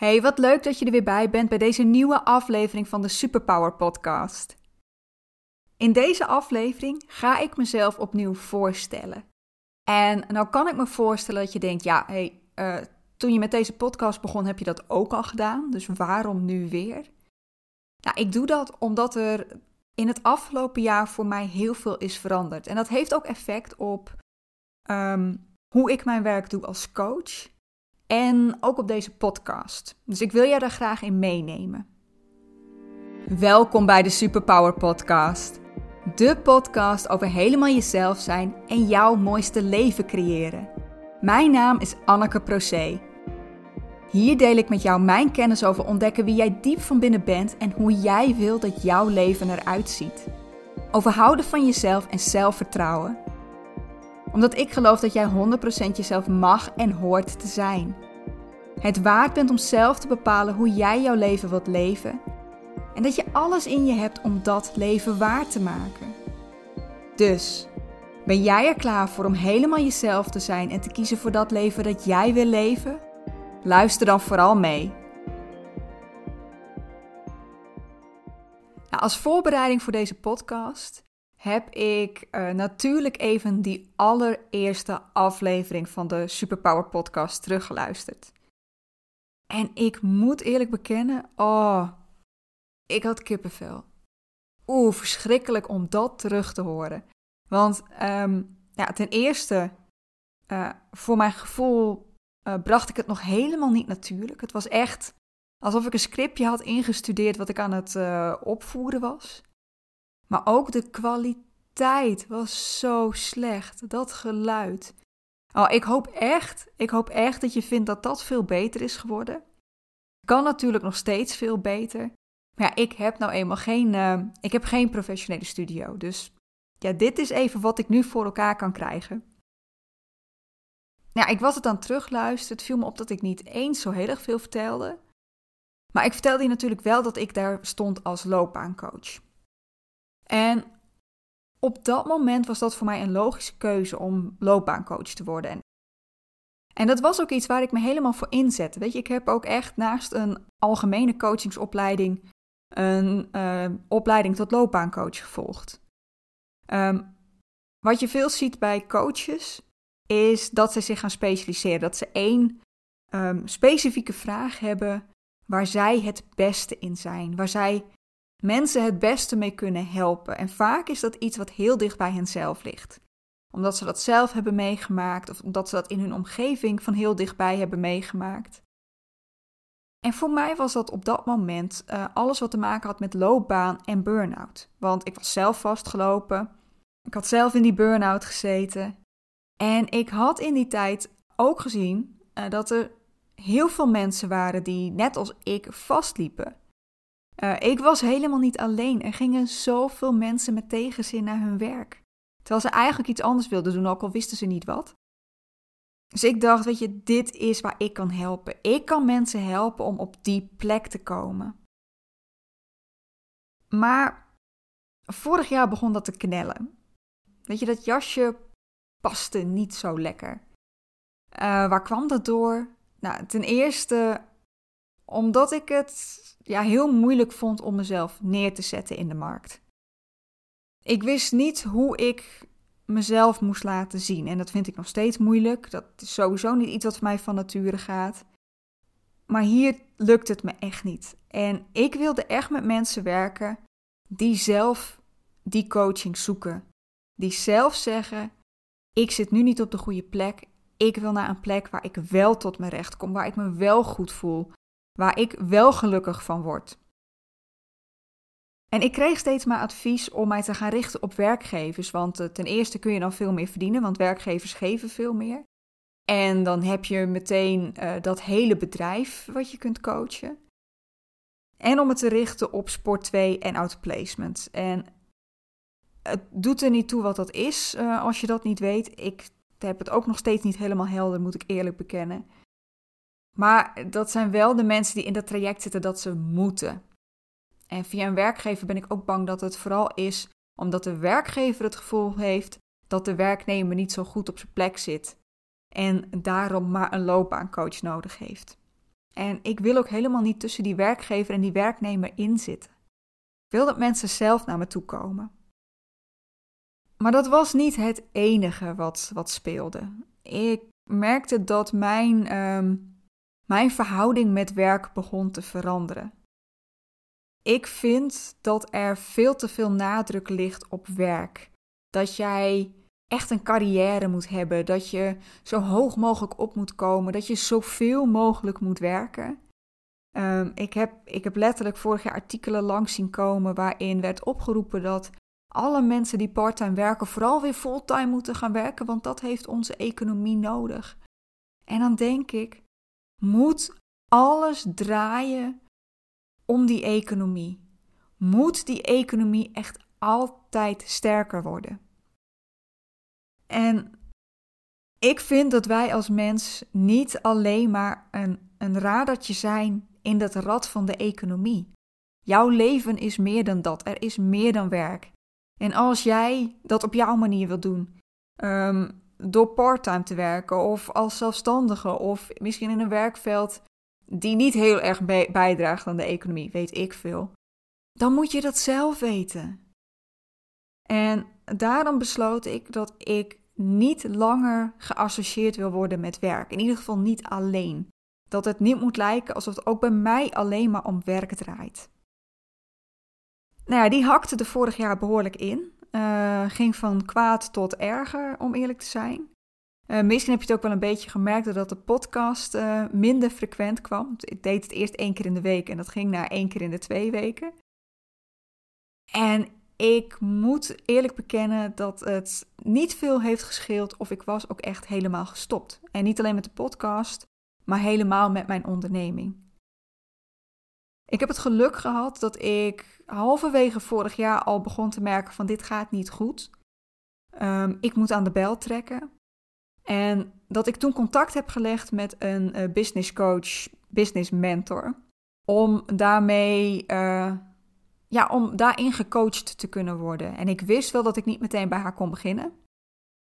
Hey, wat leuk dat je er weer bij bent bij deze nieuwe aflevering van de Superpower Podcast. In deze aflevering ga ik mezelf opnieuw voorstellen. En nou kan ik me voorstellen dat je denkt: ja, hey, uh, toen je met deze podcast begon, heb je dat ook al gedaan. Dus waarom nu weer? Nou, ik doe dat omdat er in het afgelopen jaar voor mij heel veel is veranderd. En dat heeft ook effect op um, hoe ik mijn werk doe als coach en ook op deze podcast. Dus ik wil jij daar graag in meenemen. Welkom bij de Superpower Podcast. De podcast over helemaal jezelf zijn en jouw mooiste leven creëren. Mijn naam is Anneke Procé. Hier deel ik met jou mijn kennis over ontdekken wie jij diep van binnen bent en hoe jij wil dat jouw leven eruit ziet. Over houden van jezelf en zelfvertrouwen omdat ik geloof dat jij 100% jezelf mag en hoort te zijn. Het waard bent om zelf te bepalen hoe jij jouw leven wilt leven. En dat je alles in je hebt om dat leven waar te maken. Dus, ben jij er klaar voor om helemaal jezelf te zijn en te kiezen voor dat leven dat jij wil leven? Luister dan vooral mee. Nou, als voorbereiding voor deze podcast heb ik uh, natuurlijk even die allereerste aflevering van de Superpower Podcast teruggeluisterd. En ik moet eerlijk bekennen, oh, ik had kippenvel. Oeh, verschrikkelijk om dat terug te horen. Want um, ja, ten eerste, uh, voor mijn gevoel uh, bracht ik het nog helemaal niet natuurlijk. Het was echt alsof ik een scriptje had ingestudeerd wat ik aan het opvoeren was. Maar ook de kwaliteit was zo slecht. Dat geluid. Oh, ik hoop echt, ik hoop echt dat je vindt dat dat veel beter is geworden. Kan natuurlijk nog steeds veel beter. Maar ja, ik heb nou eenmaal geen, uh, ik heb geen professionele studio. Dus ja, dit is even wat ik nu voor elkaar kan krijgen. Nou, ik was het dan terugluisteren. Het viel me op dat ik niet eens zo heel erg veel vertelde. Maar ik vertelde je natuurlijk wel dat ik daar stond als loopbaancoach. En op dat moment was dat voor mij een logische keuze om loopbaancoach te worden. En dat was ook iets waar ik me helemaal voor inzette. Weet je, ik heb ook echt naast een algemene coachingsopleiding een uh, opleiding tot loopbaancoach gevolgd. Um, wat je veel ziet bij coaches is dat ze zich gaan specialiseren. Dat ze één um, specifieke vraag hebben waar zij het beste in zijn. Waar zij mensen het beste mee kunnen helpen. En vaak is dat iets wat heel dicht bij henzelf ligt. Omdat ze dat zelf hebben meegemaakt of omdat ze dat in hun omgeving van heel dichtbij hebben meegemaakt. En voor mij was dat op dat moment uh, alles wat te maken had met loopbaan en burn-out. Want ik was zelf vastgelopen. Ik had zelf in die burn-out gezeten. En ik had in die tijd ook gezien uh, dat er heel veel mensen waren die, net als ik, vastliepen. Uh, ik was helemaal niet alleen. Er gingen zoveel mensen met tegenzin naar hun werk. Terwijl ze eigenlijk iets anders wilden doen, ook al wisten ze niet wat. Dus ik dacht, weet je, dit is waar ik kan helpen. Ik kan mensen helpen om op die plek te komen. Maar vorig jaar begon dat te knellen. Weet je, dat jasje paste niet zo lekker. Uh, waar kwam dat door? Nou, ten eerste omdat ik het ja, heel moeilijk vond om mezelf neer te zetten in de markt. Ik wist niet hoe ik mezelf moest laten zien. En dat vind ik nog steeds moeilijk. Dat is sowieso niet iets wat mij van nature gaat. Maar hier lukt het me echt niet. En ik wilde echt met mensen werken die zelf die coaching zoeken. Die zelf zeggen: Ik zit nu niet op de goede plek. Ik wil naar een plek waar ik wel tot mijn recht kom, waar ik me wel goed voel, waar ik wel gelukkig van word. En ik kreeg steeds maar advies om mij te gaan richten op werkgevers, want uh, ten eerste kun je dan veel meer verdienen, want werkgevers geven veel meer. En dan heb je meteen uh, dat hele bedrijf wat je kunt coachen. En om het te richten op Sport 2 en outplacement. En het doet er niet toe wat dat is uh, als je dat niet weet. Ik heb het ook nog steeds niet helemaal helder, moet ik eerlijk bekennen. Maar dat zijn wel de mensen die in dat traject zitten dat ze moeten. En via een werkgever ben ik ook bang dat het vooral is omdat de werkgever het gevoel heeft dat de werknemer niet zo goed op zijn plek zit en daarom maar een loopbaancoach nodig heeft. En ik wil ook helemaal niet tussen die werkgever en die werknemer inzitten. Ik wil dat mensen zelf naar me toe komen. Maar dat was niet het enige wat, wat speelde. Ik merkte dat mijn, ehm, mijn verhouding met werk begon te veranderen. Ik vind dat er veel te veel nadruk ligt op werk. Dat jij echt een carrière moet hebben, dat je zo hoog mogelijk op moet komen, dat je zoveel mogelijk moet werken. Ehm, ik, heb, ik heb letterlijk vorig jaar artikelen langs zien komen waarin werd opgeroepen dat alle mensen die parttime werken vooral weer fulltime moeten gaan werken, want dat heeft onze economie nodig. En dan denk ik, moet alles draaien om die economie? Moet die economie echt altijd sterker worden? En ik vind dat wij als mens niet alleen maar een, een radertje zijn in dat rad van de economie. Jouw leven is meer dan dat. Er is meer dan werk. En als jij dat op jouw manier wilt doen, um, door parttime te werken of als zelfstandige of misschien in een werkveld die niet heel erg bijdraagt aan de economie, weet ik veel, dan moet je dat zelf weten. En daarom besloot ik dat ik niet langer geassocieerd wil worden met werk. In ieder geval niet alleen. Dat het niet moet lijken alsof het ook bij mij alleen maar om werk draait. Nou ja, die hakte er vorig jaar behoorlijk in. Uh, ging van kwaad tot erger, om eerlijk te zijn. Uh, misschien heb je het ook wel een beetje gemerkt dat de podcast uh, minder frequent kwam. Ik deed het eerst één keer in de week en dat ging naar één keer in de twee weken. En ik moet eerlijk bekennen dat het niet veel heeft gescheeld of ik was ook echt helemaal gestopt. En niet alleen met de podcast, maar helemaal met mijn onderneming. Ik heb het geluk gehad dat ik halverwege vorig jaar al begon te merken van dit gaat niet goed. Um, ik moet aan de bel trekken. En dat ik toen contact heb gelegd met een uh, business coach, business mentor, om daarmee, uh, ja, om daarin gecoacht te kunnen worden. En ik wist wel dat ik niet meteen bij haar kon beginnen,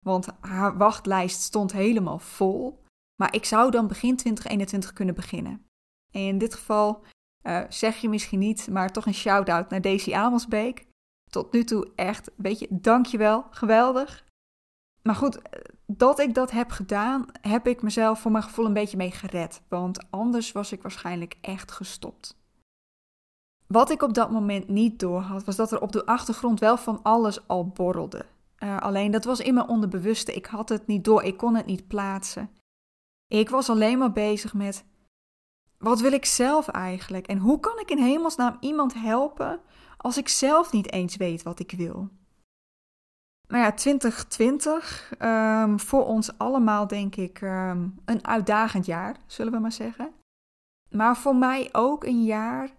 want haar wachtlijst stond helemaal vol. Maar ik zou dan begin 2021 kunnen beginnen. En in dit geval uh, zeg je misschien niet, maar toch een shout-out naar Daisy Amelsbeek. Tot nu toe echt, weet je, dankjewel, geweldig. Maar goed, dat ik dat heb gedaan, heb ik mezelf voor mijn gevoel een beetje mee gered. Want anders was ik waarschijnlijk echt gestopt. Wat ik op dat moment niet doorhad, was dat er op de achtergrond wel van alles al borrelde. Uh, alleen dat was in mijn onderbewuste. Ik had het niet door, ik kon het niet plaatsen. Ik was alleen maar bezig met wat wil ik zelf eigenlijk? En hoe kan ik in hemelsnaam iemand helpen als ik zelf niet eens weet wat ik wil? Nou ja, 2020, um, ehm, voor ons allemaal denk ik um, een uitdagend jaar, zullen we maar zeggen. Maar voor mij ook een jaar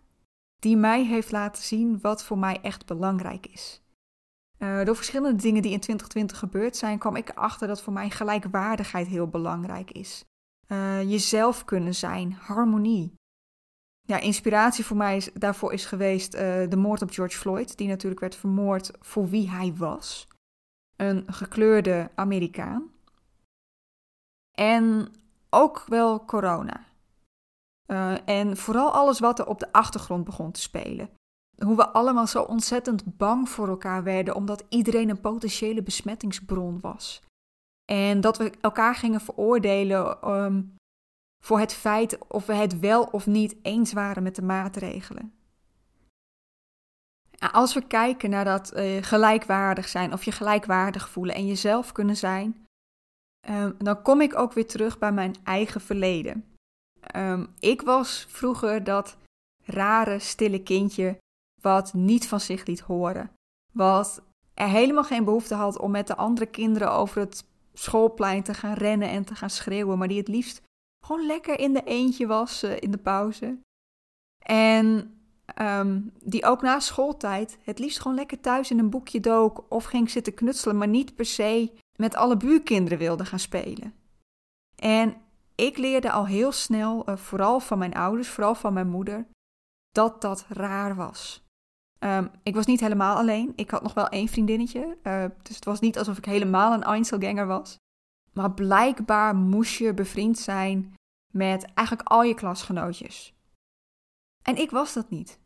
die mij heeft laten zien wat voor mij echt belangrijk is. Uh, door verschillende dingen die in 2020 gebeurd zijn, kwam ik erachter dat voor mij gelijkwaardigheid heel belangrijk is. Uh, jezelf kunnen zijn, harmonie. Ja, inspiratie voor mij is, daarvoor is geweest uh, de moord op George Floyd, die natuurlijk werd vermoord voor wie hij was. Een gekleurde Amerikaan. En ook wel corona. Uh, en vooral alles wat er op de achtergrond begon te spelen. Hoe we allemaal zo ontzettend bang voor elkaar werden, omdat iedereen een potentiële besmettingsbron was. En dat we elkaar gingen veroordelen um, voor het feit of we het wel of niet eens waren met de maatregelen. Als we kijken naar dat uh, gelijkwaardig zijn of je gelijkwaardig voelen en jezelf kunnen zijn, um, dan kom ik ook weer terug bij mijn eigen verleden. Um, ik was vroeger dat rare, stille kindje wat niet van zich liet horen. Wat er helemaal geen behoefte had om met de andere kinderen over het schoolplein te gaan rennen en te gaan schreeuwen, maar die het liefst gewoon lekker in de eentje was uh, in de pauze. En um, die ook na schooltijd het liefst gewoon lekker thuis in een boekje dook of ging zitten knutselen, maar niet per se met alle buurkinderen wilde gaan spelen. En ik leerde al heel snel, uh, vooral van mijn ouders, vooral van mijn moeder, dat dat raar was. Um, ik was niet helemaal alleen. Ik had nog wel één vriendinnetje. Uh, dus het was niet alsof ik helemaal een Einzelganger was. Maar blijkbaar moest je bevriend zijn met eigenlijk al je klasgenootjes. En ik was dat niet.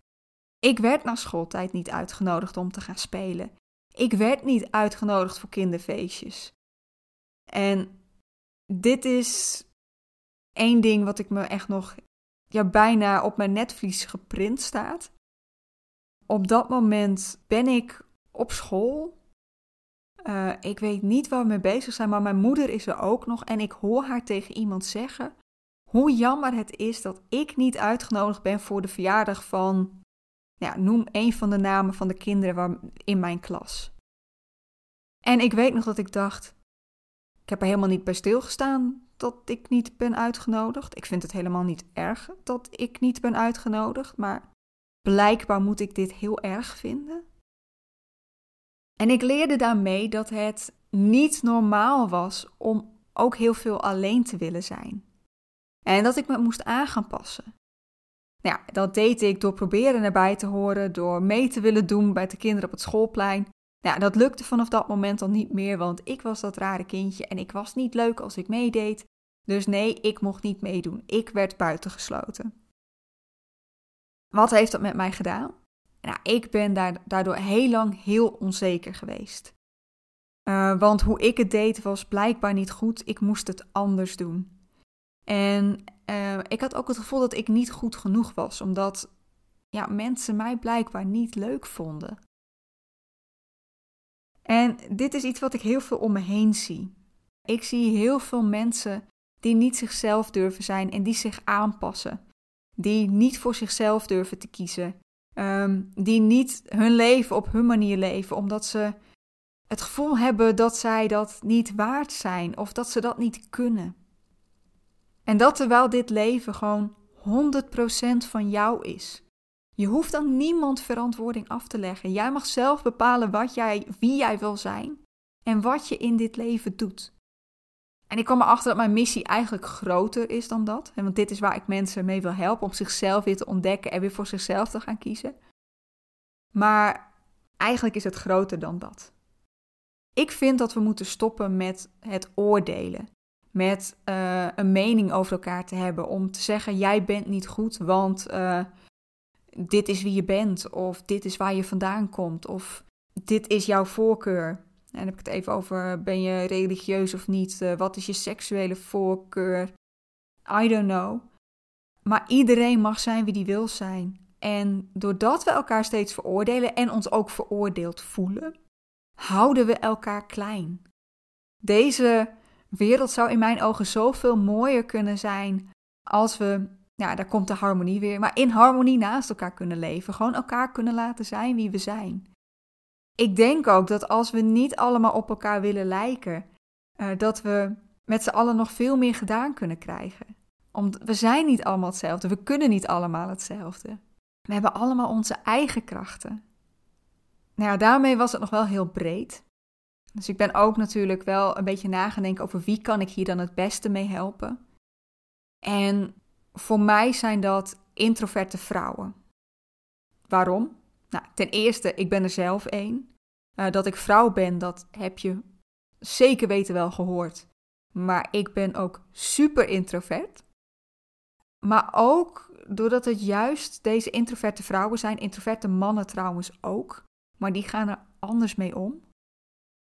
Ik werd na schooltijd niet uitgenodigd om te gaan spelen. Ik werd niet uitgenodigd voor kinderfeestjes. En dit is één ding wat ik me echt nog ja, bijna op mijn netvlies geprint staat. Op dat moment ben ik op school. Uh, ik weet niet waar we mee bezig zijn, maar mijn moeder is er ook nog. En ik hoor haar tegen iemand zeggen hoe jammer het is dat ik niet uitgenodigd ben voor de verjaardag van, ja, noem een van de namen van de kinderen in mijn klas. En ik weet nog dat ik dacht, ik heb er helemaal niet bij stilgestaan dat ik niet ben uitgenodigd. Ik vind het helemaal niet erg dat ik niet ben uitgenodigd, maar blijkbaar moet ik dit heel erg vinden. En ik leerde daarmee dat het niet normaal was om ook heel veel alleen te willen zijn. En dat ik me moest aan gaan passen. Nou dat deed ik door proberen erbij te horen, door mee te willen doen bij de kinderen op het schoolplein. Nou, dat lukte vanaf dat moment al niet meer, want ik was dat rare kindje en ik was niet leuk als ik meedeed. Dus nee, ik mocht niet meedoen. Ik werd buitengesloten. Wat heeft dat met mij gedaan? Nou, ik ben daardoor heel lang heel onzeker geweest. Uh, want hoe ik het deed was blijkbaar niet goed. Ik moest het anders doen. En uh, ik had ook het gevoel dat ik niet goed genoeg was, omdat ja, mensen mij blijkbaar niet leuk vonden. En dit is iets wat ik heel veel om me heen zie. Ik zie heel veel mensen die niet zichzelf durven zijn en die zich aanpassen. Die niet voor zichzelf durven te kiezen. Um, die niet hun leven op hun manier leven, omdat ze het gevoel hebben dat zij dat niet waard zijn of dat ze dat niet kunnen. En dat terwijl dit leven gewoon 100% van jou is. Je hoeft aan niemand verantwoording af te leggen. Jij mag zelf bepalen wat jij, wie jij wil zijn en wat je in dit leven doet. En ik kwam erachter dat mijn missie eigenlijk groter is dan dat. Want dit is waar ik mensen mee wil helpen om zichzelf weer te ontdekken en weer voor zichzelf te gaan kiezen. Maar eigenlijk is het groter dan dat. Ik vind dat we moeten stoppen met het oordelen met uh, een mening over elkaar te hebben. Om te zeggen: jij bent niet goed, want uh, dit is wie je bent, of dit is waar je vandaan komt, of dit is jouw voorkeur. En dan heb ik het even over: ben je religieus of niet? Uh, wat is je seksuele voorkeur? I don't know. Maar iedereen mag zijn wie die wil zijn. En doordat we elkaar steeds veroordelen en ons ook veroordeeld voelen, houden we elkaar klein. Deze wereld zou in mijn ogen zoveel mooier kunnen zijn als we, ja, daar komt de harmonie weer, maar in harmonie naast elkaar kunnen leven. Gewoon elkaar kunnen laten zijn wie we zijn. Ik denk ook dat als we niet allemaal op elkaar willen lijken, uh, dat we met z'n allen nog veel meer gedaan kunnen krijgen. Omdat we zijn niet allemaal hetzelfde, we kunnen niet allemaal hetzelfde. We hebben allemaal onze eigen krachten. Nou ja, daarmee was het nog wel heel breed. Dus ik ben ook natuurlijk wel een beetje nagedenken over wie kan ik hier dan het beste mee helpen. En voor mij zijn dat introverte vrouwen. Waarom? Nou, ten eerste, ik ben er zelf één. Uh, dat ik vrouw ben, dat heb je zeker weten wel gehoord. Maar ik ben ook super introvert. Maar ook doordat het juist deze introverte vrouwen zijn, introverte mannen trouwens ook, maar die gaan er anders mee om.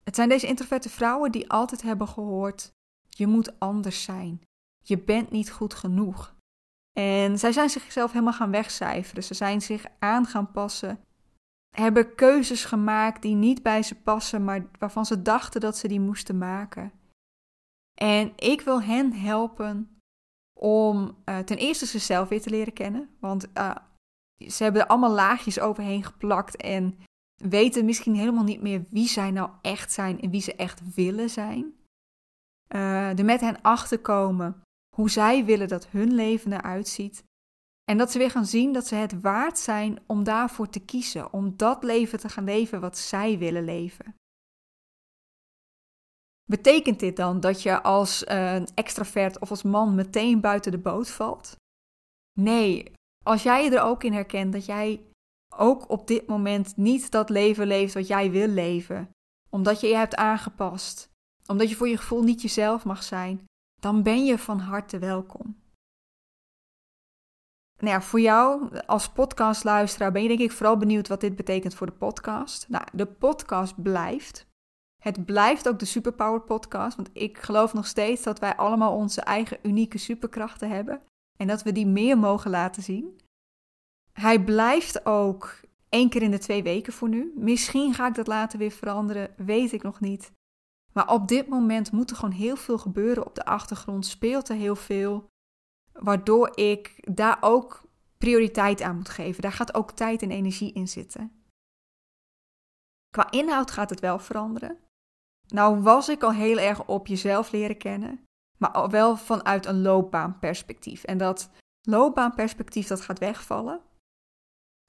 Het zijn deze introverte vrouwen die altijd hebben gehoord: je moet anders zijn. Je bent niet goed genoeg. En zij zijn zichzelf helemaal gaan wegcijferen. Ze zijn zich aan gaan passen. Hebben keuzes gemaakt die niet bij ze passen, maar waarvan ze dachten dat ze die moesten maken. En ik wil hen helpen om uh, ten eerste zichzelf weer te leren kennen. Want uh, ze hebben er allemaal laagjes overheen geplakt en weten misschien helemaal niet meer wie zij nou echt zijn en wie ze echt willen zijn. Uh, er met hen achterkomen hoe zij willen dat hun leven eruit ziet. En dat ze weer gaan zien dat ze het waard zijn om daarvoor te kiezen, om dat leven te gaan leven wat zij willen leven. Betekent dit dan dat je als uh, extravert of als man meteen buiten de boot valt? Nee, als jij je er ook in herkent dat jij ook op dit moment niet dat leven leeft wat jij wil leven, omdat je je hebt aangepast, omdat je voor je gevoel niet jezelf mag zijn, dan ben je van harte welkom. Nou ja, voor jou als podcastluisteraar ben je denk ik vooral benieuwd wat dit betekent voor de podcast. Nou, de podcast blijft. Het blijft ook de Superpower podcast, want ik geloof nog steeds dat wij allemaal onze eigen unieke superkrachten hebben en dat we die meer mogen laten zien. Hij blijft ook één keer in de twee weken voor nu. Misschien ga ik dat later weer veranderen, weet ik nog niet. Maar op dit moment moet er gewoon heel veel gebeuren op de achtergrond, speelt er heel veel, waardoor ik daar ook prioriteit aan moet geven. Daar gaat ook tijd en energie in zitten. Qua inhoud gaat het wel veranderen. Nou was ik al heel erg op jezelf leren kennen, maar wel vanuit een loopbaanperspectief. En dat loopbaanperspectief dat gaat wegvallen.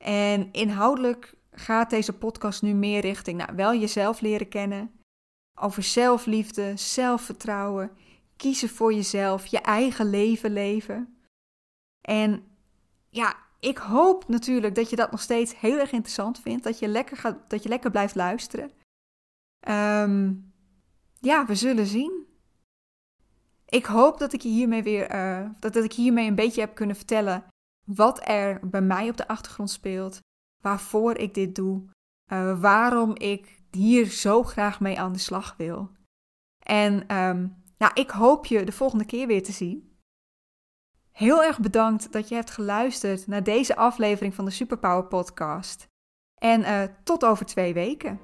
En inhoudelijk gaat deze podcast nu meer richting nou, wel jezelf leren kennen, over zelfliefde, zelfvertrouwen, kiezen voor jezelf, je eigen leven leven. En ja, ik hoop natuurlijk dat je dat nog steeds heel erg interessant vindt, dat je lekker, gaat, dat je lekker blijft luisteren. Um, ja, we zullen zien. Ik hoop dat ik hiermee weer, uh, dat, dat ik hiermee een beetje heb kunnen vertellen wat er bij mij op de achtergrond speelt, waarvoor ik dit doe, uh, waarom ik hier zo graag mee aan de slag wil. En um, nou, ik hoop je de volgende keer weer te zien. Heel erg bedankt dat je hebt geluisterd naar deze aflevering van de Superpower Podcast. En uh, tot over twee weken.